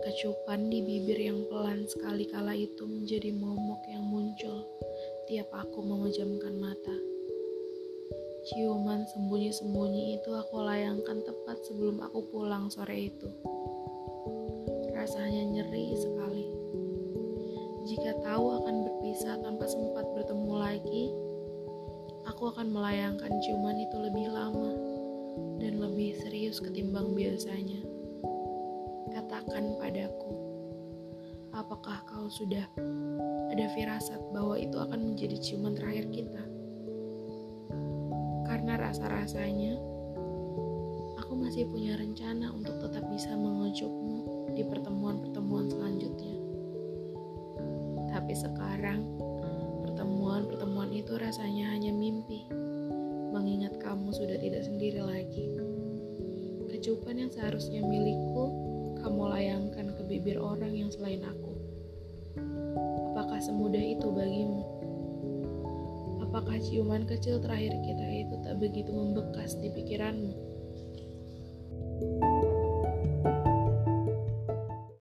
Kecupan di bibir yang pelan sekali kala itu menjadi momok yang muncul tiap aku memejamkan mata. Ciuman sembunyi-sembunyi itu aku layangkan tepat sebelum aku pulang sore itu. Rasanya nyeri sekali. Jika tahu akan berpisah tanpa sempat bertemu lagi, aku akan melayangkan ciuman itu lebih lama dan lebih serius ketimbang biasanya. Katakan padaku, apakah kau sudah ada firasat bahwa itu akan menjadi ciuman terakhir kita? Karena rasa-rasanya, aku masih punya rencana untuk tetap bisa mengejutmu di pertemuan-pertemuan selanjutnya. Tapi sekarang, pertemuan-pertemuan itu rasanya hanya mimpi, mengingat kamu sudah tidak sendiri lagi. Kecupan yang seharusnya milikku, kamu layangkan ke bibir orang yang selain aku. Apakah semudah itu bagimu? Apakah ciuman kecil terakhir kita itu tak begitu membekas di pikiranmu? thank you